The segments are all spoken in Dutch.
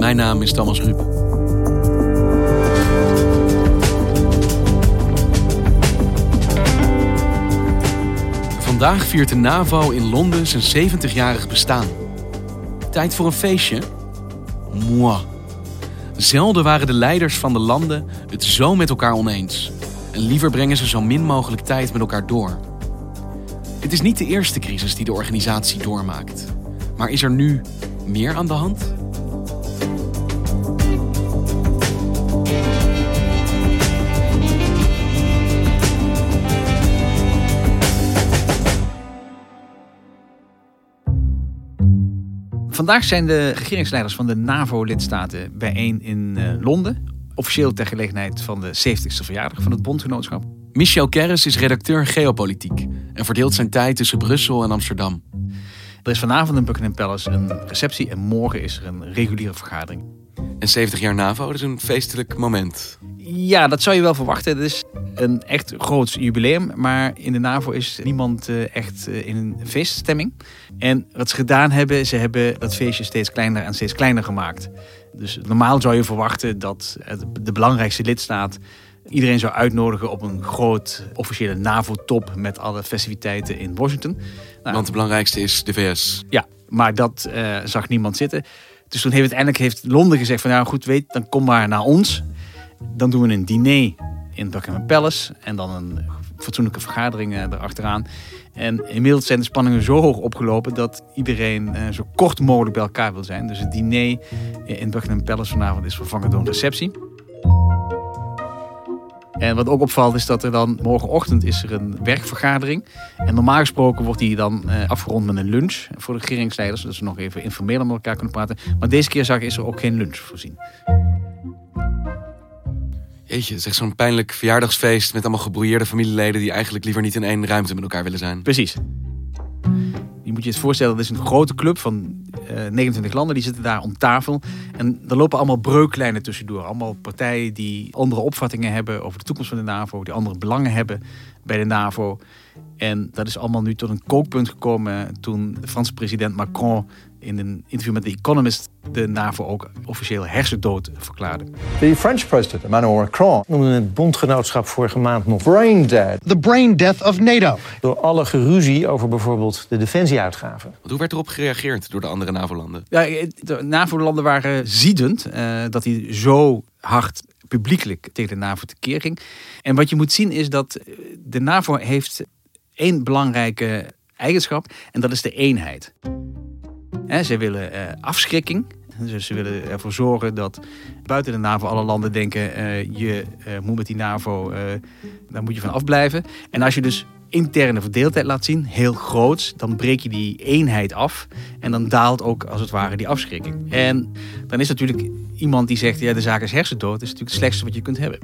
Mijn naam is Thomas Ruip. Vandaag viert de NAVO in Londen zijn 70-jarig bestaan. Tijd voor een feestje? Moi. Zelden waren de leiders van de landen het zo met elkaar oneens. En liever brengen ze zo min mogelijk tijd met elkaar door. Het is niet de eerste crisis die de organisatie doormaakt. Maar is er nu meer aan de hand? Vandaag zijn de regeringsleiders van de NAVO-lidstaten bijeen in uh, Londen. Officieel ter gelegenheid van de 70ste verjaardag van het bondgenootschap. Michel Kerris is redacteur geopolitiek en verdeelt zijn tijd tussen Brussel en Amsterdam. Er is vanavond in Buckingham Palace een receptie en morgen is er een reguliere vergadering. En 70 jaar NAVO, dat is een feestelijk moment. Ja, dat zou je wel verwachten. Het is een echt groot jubileum. Maar in de NAVO is niemand eh, echt eh, in een feeststemming. En wat ze gedaan hebben, ze hebben dat feestje steeds kleiner en steeds kleiner gemaakt. Dus normaal zou je verwachten dat de belangrijkste lidstaat iedereen zou uitnodigen op een groot officiële NAVO-top met alle festiviteiten in Washington. Nou, Want de belangrijkste is de VS. Ja, maar dat uh, zag niemand zitten. Dus toen heeft uiteindelijk heeft Londen gezegd van nou goed, weet, dan kom maar naar ons. Dan doen we een diner in Buckingham Palace en dan een fatsoenlijke vergadering uh, erachteraan. En inmiddels zijn de spanningen zo hoog opgelopen dat iedereen uh, zo kort mogelijk bij elkaar wil zijn. Dus het diner in Buckingham Palace vanavond is vervangen door een receptie. En wat ook opvalt is dat er dan morgenochtend is er een werkvergadering. En normaal gesproken wordt die dan uh, afgerond met een lunch voor de regeringsleiders. Dat ze nog even informeel met elkaar kunnen praten. Maar deze keer zag ik is er ook geen lunch voorzien. Jeetje, het is echt zo'n pijnlijk verjaardagsfeest met allemaal gebrouilleerde familieleden die eigenlijk liever niet in één ruimte met elkaar willen zijn. Precies. Je moet je het voorstellen, dat is een grote club van eh, 29 landen. Die zitten daar om tafel. En er lopen allemaal breuklijnen tussendoor. Allemaal partijen die andere opvattingen hebben over de toekomst van de NAVO. Die andere belangen hebben bij de NAVO. En dat is allemaal nu tot een kookpunt gekomen toen de Franse president Macron in een interview met The Economist de NAVO ook officieel hersendood verklaarde. The French president Emmanuel Macron noemde het bondgenootschap vorige maand nog brain dead. The brain death of NATO. Door alle geruzie over bijvoorbeeld de defensieuitgaven. Hoe werd erop gereageerd door de andere NAVO-landen? Ja, de NAVO-landen waren ziedend uh, dat hij zo hard publiekelijk tegen de NAVO tekeer ging. En wat je moet zien is dat de NAVO heeft één belangrijke eigenschap en dat is de eenheid. He, ze willen uh, afschrikking. Dus ze willen ervoor zorgen dat buiten de NAVO alle landen denken... Uh, je uh, moet met die NAVO, daar moet je van afblijven. En als je dus interne verdeeldheid laat zien, heel groot, dan breek je die eenheid af. En dan daalt ook als het ware die afschrikking. En dan is natuurlijk iemand die zegt, ja de zaak is hersendood. Is natuurlijk het slechtste wat je kunt hebben.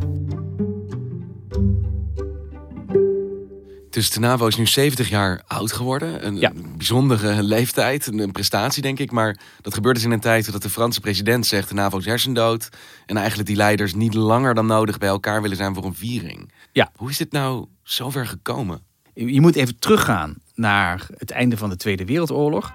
Dus de NAVO is nu 70 jaar oud geworden. Een, bijzondere leeftijd, een, prestatie denk ik. Maar dat gebeurt dus in een tijd dat de Franse president zegt... de NAVO is hersendood. En eigenlijk die leiders niet langer dan nodig bij elkaar willen zijn voor een viering. Ja. Hoe is dit nou zover gekomen? Je moet even teruggaan naar het einde van de Tweede Wereldoorlog.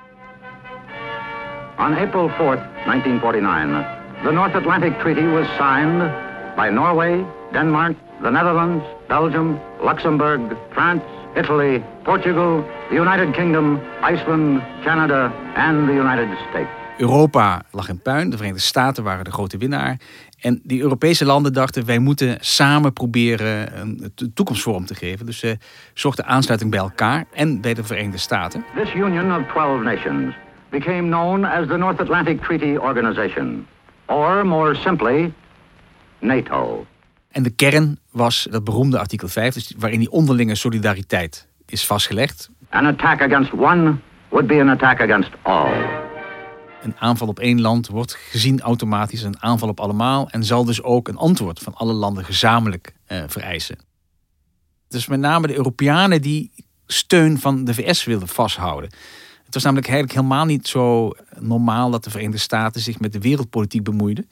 On April 4th, 1949, the North Atlantic Treaty was signed by Norway, Denmark, the Netherlands, Belgium, Luxembourg, France, Italy, Portugal, the United Kingdom, Iceland, Canada and the United States. Europa lag in puin. De Verenigde Staten waren de grote winnaar. En die Europese landen dachten, wij moeten samen proberen een toekomstvorm te geven. Dus ze zochten aansluiting bij elkaar en bij de Verenigde Staten. This union of 12 nations became known as the North Atlantic Treaty Organization. Or more simply, NATO. En de kern was dat beroemde artikel 5, dus waarin die onderlinge solidariteit is vastgelegd. An attack against one would be an attack against all. Een aanval op één land wordt gezien automatisch een aanval op allemaal en zal dus ook een antwoord van alle landen gezamenlijk eh, vereisen. Dus met name de Europeanen die steun van de VS wilden vasthouden. Het was namelijk eigenlijk helemaal niet zo normaal dat de Verenigde Staten zich met de wereldpolitiek bemoeiden.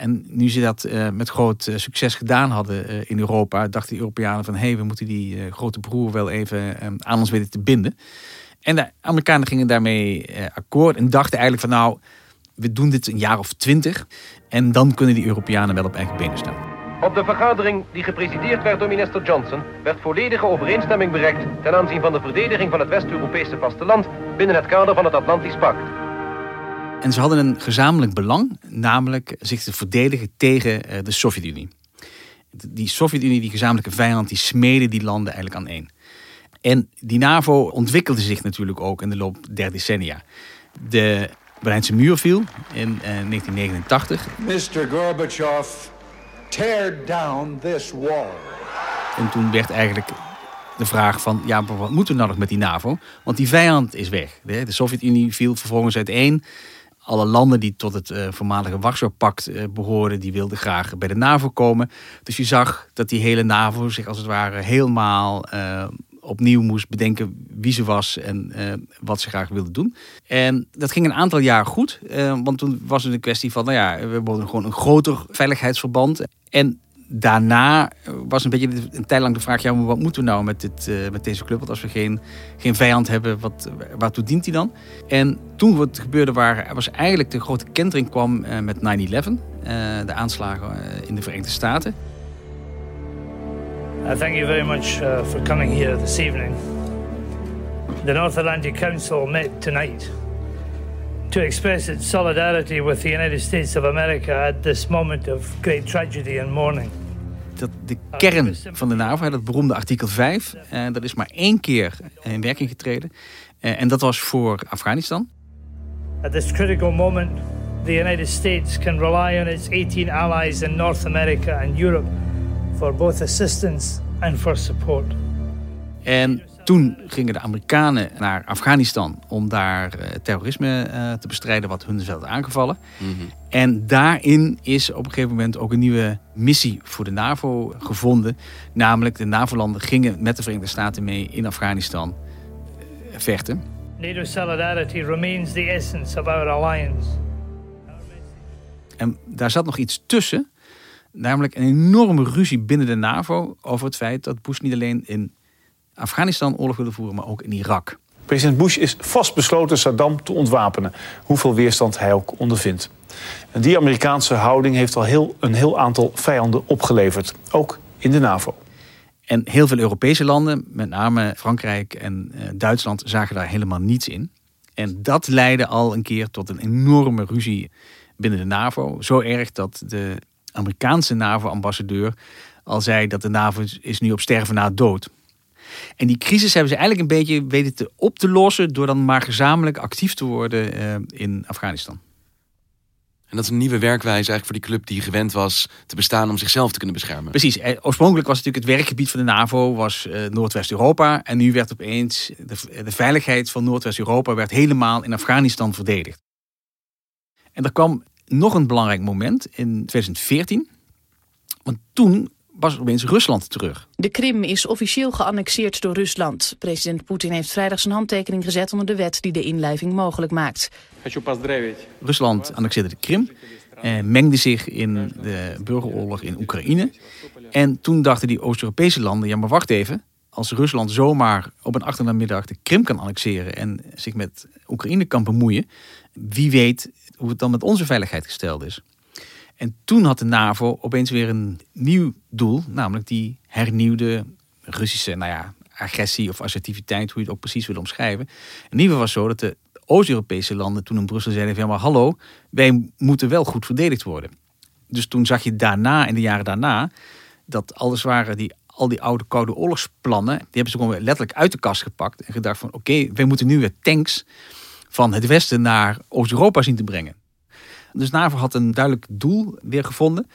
En nu ze dat uh, met groot uh, succes gedaan hadden uh, in Europa, dachten de Europeanen van hé, hey, we moeten die grote broer wel even aan ons weten te binden. En de Amerikanen gingen daarmee akkoord en dachten eigenlijk van nou, we doen dit een jaar of twintig en dan kunnen die Europeanen wel op eigen benen staan. Op de vergadering die gepresideerd werd door minister Johnson werd volledige overeenstemming bereikt ten aanzien van de verdediging van het West-Europese vasteland binnen het kader van het Atlantisch Pact. En ze hadden een gezamenlijk belang, namelijk zich te verdedigen tegen eh, de Sovjet-Unie. Die Sovjet-Unie, die gezamenlijke vijand, die smeden die landen eigenlijk aan één. En die NAVO ontwikkelde zich natuurlijk ook in de loop der decennia. De Berlijnse muur viel in 1989. Eh, Mr. Gorbachev, tear down this wall. En toen werd eigenlijk de vraag van, ja, wat moeten we nou nog met die NAVO? Want die vijand is weg. De Sovjet-Unie viel vervolgens uiteen alle landen die tot het uh, voormalige Warschau-pact uh, behoorden, die wilden graag bij de NAVO komen. Dus je zag dat die hele NAVO zich als het ware helemaal uh, opnieuw moest bedenken wie ze was en wat ze graag wilde doen. En dat ging een aantal jaar goed, want toen was het een kwestie van, nou ja, we wilden gewoon een groter veiligheidsverband. En daarna was een beetje een tijd lang de vraag: ja, wat moeten we nou met, dit, uh, met deze club? Want als we geen, geen vijand hebben, wat, waartoe dient die dan? En toen wat gebeurde, waar, was eigenlijk de grote kentering kwam uh, met 9-11, uh, de aanslagen in de Verenigde Staten. Uh, thank you very much uh, for coming here this evening. The North Atlantic Council met tonight to express its solidarity with the United States of America at this moment of great tragedy and mourning dat de kern van de NAVO, dat beroemde artikel 5, eh, dat is maar één keer in werking getreden. Eh, en dat was voor Afghanistan. At this critical moment, the United States can rely on its 18 allies in North America and Europe for both assistance and for support. En toen gingen de Amerikanen naar Afghanistan om daar uh, terrorisme uh, te bestrijden, wat hun zelf aangevallen. Mm -hmm. En daarin is op een gegeven moment ook een nieuwe missie voor de NAVO gevonden. Namelijk de NAVO-landen gingen met de Verenigde Staten mee in Afghanistan uh, vechten. NATO solidarity remains the essence of our alliance. En daar zat nog iets tussen. Namelijk een enorme ruzie binnen de NAVO over het feit dat Bush niet alleen in Afghanistan oorlog willen voeren, maar ook in Irak. President Bush is vastbesloten Saddam te ontwapenen, hoeveel weerstand hij ook ondervindt. En die Amerikaanse houding heeft al heel, een heel aantal vijanden opgeleverd, ook in de NAVO. En heel veel Europese landen, met name Frankrijk en eh, Duitsland, zagen daar helemaal niets in. En dat leidde al een keer tot een enorme ruzie binnen de NAVO. Zo erg dat de Amerikaanse NAVO-ambassadeur al zei dat de NAVO is nu op sterven na dood. En die crisis hebben ze eigenlijk een beetje weten te op te lossen door dan maar gezamenlijk actief te worden uh, in Afghanistan. En dat is een nieuwe werkwijze eigenlijk voor die club die gewend was te bestaan om zichzelf te kunnen beschermen. Precies. Eh, oorspronkelijk was natuurlijk het werkgebied van de NAVO was uh, Noordwest-Europa. En nu werd opeens de, de veiligheid van Noordwest-Europa werd helemaal in Afghanistan verdedigd. En er kwam nog een belangrijk moment in 2014. Want toen was opeens Rusland terug. De Krim is officieel geannexeerd door Rusland. President Poetin heeft vrijdag zijn handtekening gezet onder de wet die de inlijving mogelijk maakt. Rusland annexeerde de Krim en mengde zich in de burgeroorlog in Oekraïne. En toen dachten die Oost-Europese landen, ja maar wacht even, als Rusland zomaar op een achternamiddag de Krim kan annexeren en zich met Oekraïne kan bemoeien, wie weet hoe het dan met onze veiligheid gesteld is. En toen had de NAVO opeens weer een nieuw doel, namelijk die hernieuwde Russische nou ja, agressie of assertiviteit, hoe je het ook precies wil omschrijven. In ieder geval was zo dat de Oost-Europese landen toen in Brussel zeiden van ja, maar hallo, wij moeten wel goed verdedigd worden. Dus toen zag je daarna, in de jaren daarna, dat alles waren die al die oude Koude Oorlogsplannen, die hebben ze gewoon letterlijk uit de kast gepakt en gedacht van oké, wij moeten nu weer tanks van het westen naar Oost-Europa zien te brengen. Dus NAVO had een duidelijk doel weer gevonden.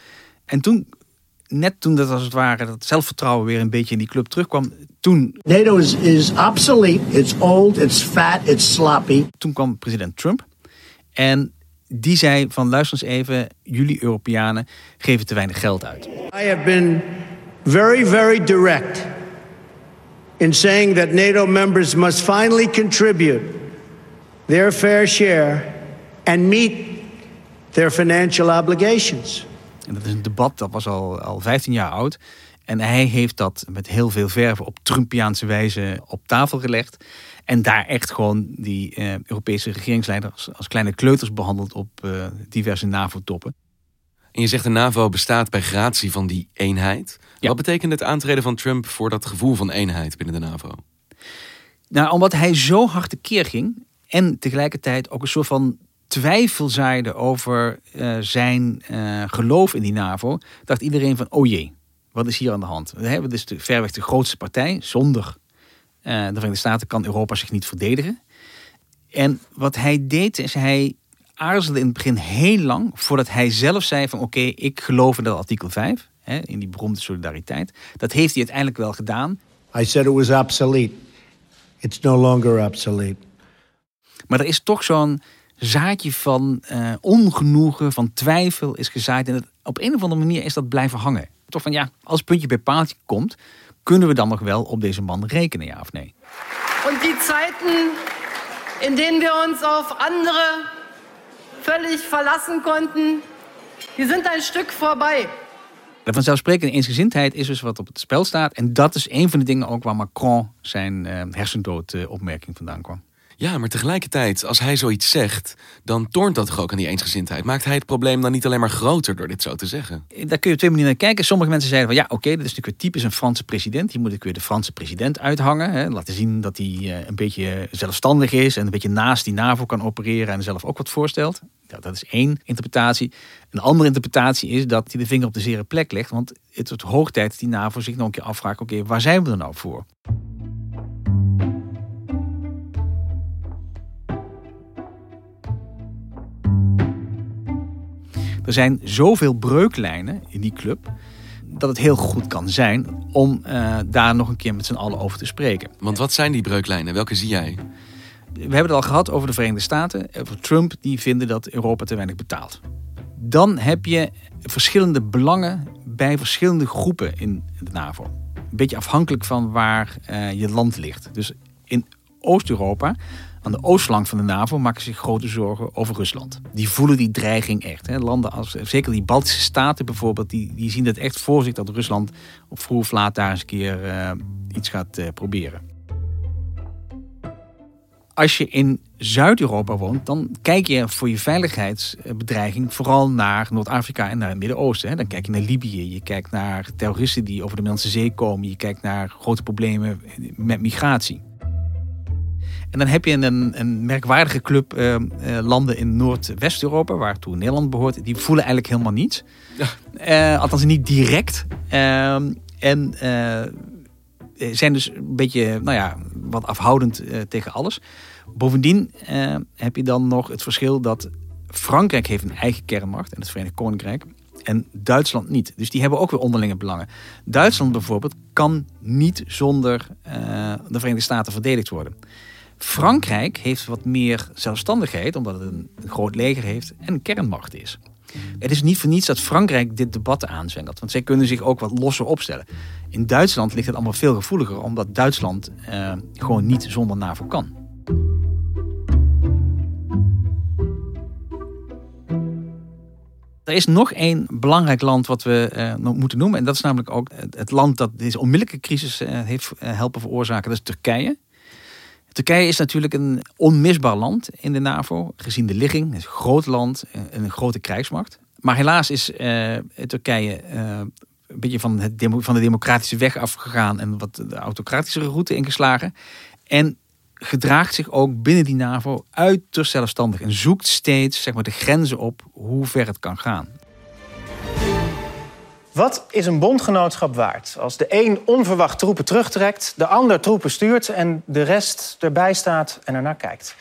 En toen, net toen dat als het ware dat zelfvertrouwen weer een beetje in die club terugkwam, toen... NATO is, is obsolete, it's old, it's fat, it's sloppy. Toen kwam president Trump en die zei van luister eens even, jullie Europeanen geven te weinig geld uit. I have been very, very direct in saying that NATO members must finally contribute their fair share and meet their financial obligations. En dat is een debat dat was al, al 15 jaar oud. En hij heeft dat met heel veel verven op Trumpiaanse wijze op tafel gelegd. En daar echt gewoon die uh, Europese regeringsleiders als kleine kleuters behandeld op uh, diverse NAVO-toppen. En je zegt de NAVO bestaat bij gratie van die eenheid. Ja. Wat betekent het aantreden van Trump voor dat gevoel van eenheid binnen de NAVO? Nou, omdat hij zo hard tekeer ging en tegelijkertijd ook een soort van twijfel zaaide over uh, zijn uh, geloof in die NAVO, dacht iedereen van, oh jee, wat is hier aan de hand? We hebben dus de, verweg de grootste partij. Zonder uh, de Verenigde Staten kan Europa zich niet verdedigen. En wat hij deed, is hij aarzelde in het begin heel lang voordat hij zelf zei van oké, okay, ik geloof in dat artikel 5, hè, in die beroemde solidariteit. Dat heeft hij uiteindelijk wel gedaan. I said it was obsolete. It's no longer obsolete. Maar er is toch zo'n zaadje van uh, ongenoegen, van twijfel is gezaaid. En op een of andere manier is dat blijven hangen. Toch van ja, als puntje bij paaltje komt, kunnen we dan nog wel op deze man rekenen, ja of nee? En die Zeiten, in denen we ons op andere völlig verlassen konnten, die zijn een stuk voorbij. Vanzelfsprekend eensgezindheid is dus wat op het spel staat. En dat is een van de dingen ook waar Macron zijn uh, hersendood-opmerking vandaan kwam. Ja, maar tegelijkertijd, als hij zoiets zegt, dan toont dat toch ook aan die eensgezindheid. Maakt hij het probleem dan niet alleen maar groter door dit zo te zeggen? Daar kun je op twee manieren naar kijken. Sommige mensen zeiden van ja, oké, dit is natuurlijk weer typisch een Franse president. Hier moet ik weer de Franse president uithangen. Hè. Laten zien dat hij uh, een beetje zelfstandig is en een beetje naast die NAVO kan opereren en zelf ook wat voorstelt. Ja, dat is één interpretatie. Een andere interpretatie is dat hij de vinger op de zere plek legt. Want het wordt hoog tijd dat die NAVO zich nog een keer afvraagt: oké, waar zijn we er nou voor? Er zijn zoveel breuklijnen in die club dat het heel goed kan zijn om uh, daar nog een keer met z'n allen over te spreken. Want wat zijn die breuklijnen? Welke zie jij? We hebben het al gehad over de Verenigde Staten, over Trump, die vinden dat Europa te weinig betaalt. Dan heb je verschillende belangen bij verschillende groepen in de NAVO. Een beetje afhankelijk van waar uh, je land ligt. Dus in Oost-Europa aan de oostflank van de NAVO maken zich grote zorgen over Rusland. Die voelen die dreiging echt. Hè. Landen als, zeker die Baltische staten bijvoorbeeld, die, die zien het echt voor zich dat Rusland op vroeg of laat daar eens een keer uh, iets gaat uh, proberen. Als je in Zuid-Europa woont, dan kijk je voor je veiligheidsbedreiging vooral naar Noord-Afrika en naar het Midden-Oosten. Dan kijk je naar Libië, je kijkt naar terroristen die over de Middellandse Zee komen, je kijkt naar grote problemen met migratie. En dan heb je een, een merkwaardige club uh, uh, landen in Noordwest-Europa, waartoe Nederland behoort. Die voelen eigenlijk helemaal niets. Ja. Uh, althans niet direct. Ehm, en zijn dus een beetje, nou ja, wat afhoudend tegen alles. Bovendien heb je dan nog het verschil dat Frankrijk heeft een eigen kernmacht en het Verenigd Koninkrijk. En Duitsland niet. Dus die hebben ook weer onderlinge belangen. Duitsland bijvoorbeeld kan niet zonder de Verenigde Staten verdedigd worden. Frankrijk heeft wat meer zelfstandigheid, omdat het een, groot leger heeft en een kernmacht is. Het is niet voor niets dat Frankrijk dit debat aanzwengelt, want zij kunnen zich ook wat losser opstellen. In Duitsland ligt het allemaal veel gevoeliger, omdat Duitsland eh, gewoon niet zonder NAVO kan. Er is nog één belangrijk land wat we uh, moeten noemen. En dat is namelijk ook het land dat deze onmiddellijke crisis uh, heeft helpen veroorzaken. Dat is Turkije. Turkije is natuurlijk een onmisbaar land in de NAVO, gezien de ligging. Het is een groot land en een grote krijgsmacht. Maar helaas is uh, Turkije uh, een beetje van, het van de democratische weg afgegaan en wat de autocratische route ingeslagen. En gedraagt zich ook binnen die NAVO uiterst zelfstandig en zoekt steeds zeg maar, de grenzen op hoe ver het kan gaan. Wat is een bondgenootschap waard als de een onverwacht troepen terugtrekt, de ander troepen stuurt en de rest erbij staat en ernaar kijkt?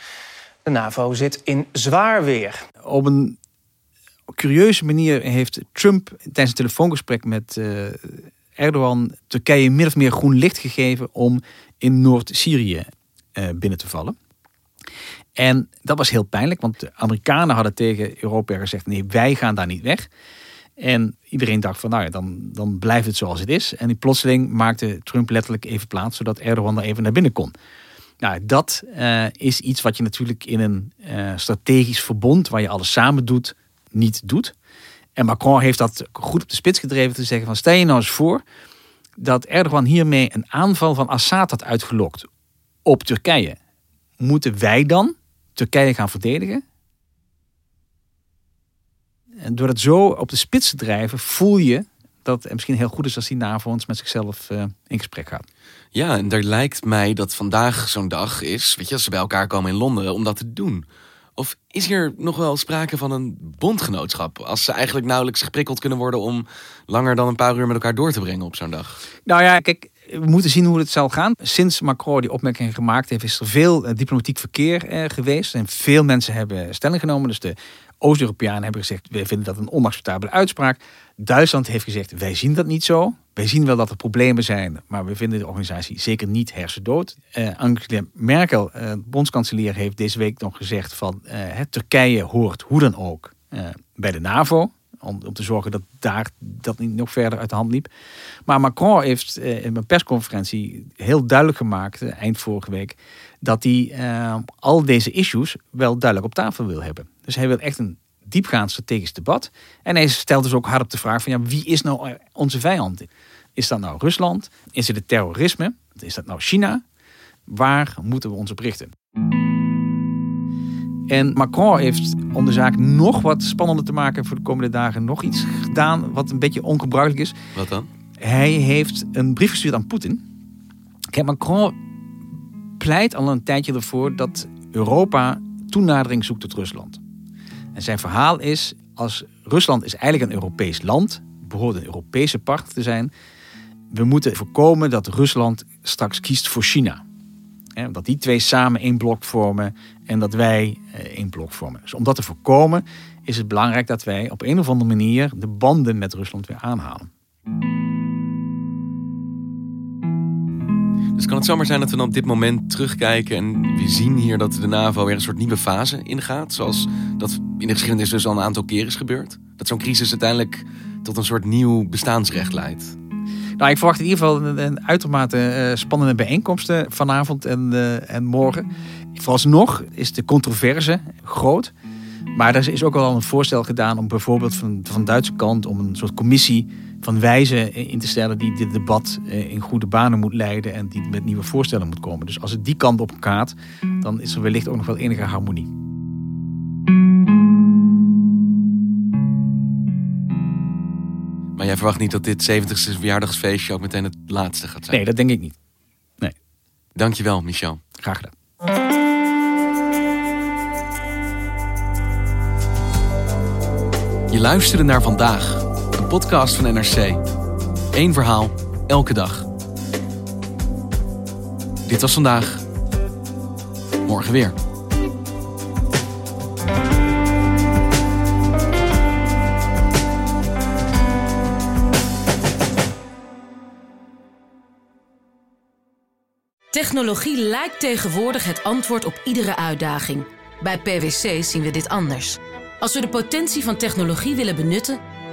De NAVO zit in zwaar weer. Op een curieuze manier heeft Trump tijdens een telefoongesprek met uh, Erdogan Turkije min of meer groen licht gegeven om in Noord-Syrië uh, binnen te vallen. En dat was heel pijnlijk, want de Amerikanen hadden tegen Europa gezegd: nee, wij gaan daar niet weg. En iedereen dacht van, nou ja, dan, dan blijft het zoals het is. En plotseling maakte Trump letterlijk even plaats, zodat Erdogan er even naar binnen kon. Nou, dat uh, is iets wat je natuurlijk in een uh, strategisch verbond, waar je alles samen doet, niet doet. En Macron heeft dat goed op de spits gedreven te zeggen van, stel je nou eens voor dat Erdogan hiermee een aanval van Assad had uitgelokt op Turkije. Moeten wij dan Turkije gaan verdedigen? En door het zo op de spits te drijven, voel je dat het misschien heel goed is als die NAVO ons met zichzelf uh, in gesprek gaat. Ja, en daar lijkt mij dat vandaag zo'n dag is, weet je, als ze bij elkaar komen in Londen, om dat te doen. Of is hier nog wel sprake van een bondgenootschap? Als ze eigenlijk nauwelijks geprikkeld kunnen worden om langer dan een paar uur met elkaar door te brengen op zo'n dag. Nou ja, kijk, we moeten zien hoe het zal gaan. Sinds Macron die opmerking gemaakt heeft, is er veel eh, diplomatiek verkeer eh, geweest. En veel mensen hebben stelling genomen. Dus de Oost-Europeanen hebben gezegd, wij vinden dat een onacceptabele uitspraak. Duitsland heeft gezegd, wij zien dat niet zo. Wij zien wel dat er problemen zijn, maar we vinden de organisatie zeker niet hersendood. Uh, Angela Merkel, uh, bondskanselier, heeft deze week nog gezegd van uh, Turkije hoort hoe dan ook bij de NAVO. Om, om, te zorgen dat daar dat niet nog verder uit de hand liep. Maar Macron heeft in een persconferentie heel duidelijk gemaakt, eind vorige week, dat hij al deze issues wel duidelijk op tafel wil hebben. Dus hij wil echt een diepgaand strategisch debat. En hij stelt dus ook hardop de vraag van ja, wie is nou onze vijand? Is dat nou Rusland? Is het het terrorisme? Is dat nou China? Waar moeten we ons op richten? En Macron heeft om de zaak nog wat spannender te maken voor de komende dagen nog iets gedaan wat een beetje ongebruikelijk is. Wat dan? Hij heeft een brief gestuurd aan Poetin. Kijk, Macron pleit al een tijdje ervoor dat Europa toenadering zoekt tot Rusland. En zijn verhaal is, als Rusland is eigenlijk een Europees land, behoort een Europese partner te zijn. We moeten voorkomen dat Rusland straks kiest voor China. dat die twee samen één blok vormen en dat wij eh, één blok vormen. Dus om dat te voorkomen is het belangrijk dat wij op een of andere manier de banden met Rusland weer aanhalen. Dus kan het zomaar zijn dat we dan op dit moment terugkijken en we zien hier dat de NAVO weer een soort nieuwe fase ingaat, zoals dat in de geschiedenis dus al een aantal keer is gebeurd? Dat zo'n crisis uiteindelijk tot een soort nieuw bestaansrecht leidt? Nou, ik verwacht in ieder geval een, uitermate uh, spannende bijeenkomsten vanavond en, uh, en morgen. Vooralsnog is de controverse groot. Maar er is ook al een voorstel gedaan om bijvoorbeeld van, van de Duitse kant om een soort commissie van wijzen in te stellen die dit debat eh, in goede banen moet leiden en die met nieuwe voorstellen moet komen. Dus als het die kant op gaat, dan is er wellicht ook nog wel enige harmonie. Maar jij verwacht niet dat dit 70ste verjaardagsfeestje ook meteen het laatste gaat zijn? Nee, dat denk ik niet. Nee. Dankjewel, Michel. Graag gedaan. Je luisterde naar vandaag, podcast van NRC. Eén verhaal, elke dag. Dit was vandaag. Morgen weer. Technologie lijkt tegenwoordig het antwoord op iedere uitdaging. Bij PwC zien we dit anders. Als we de potentie van technologie willen benutten,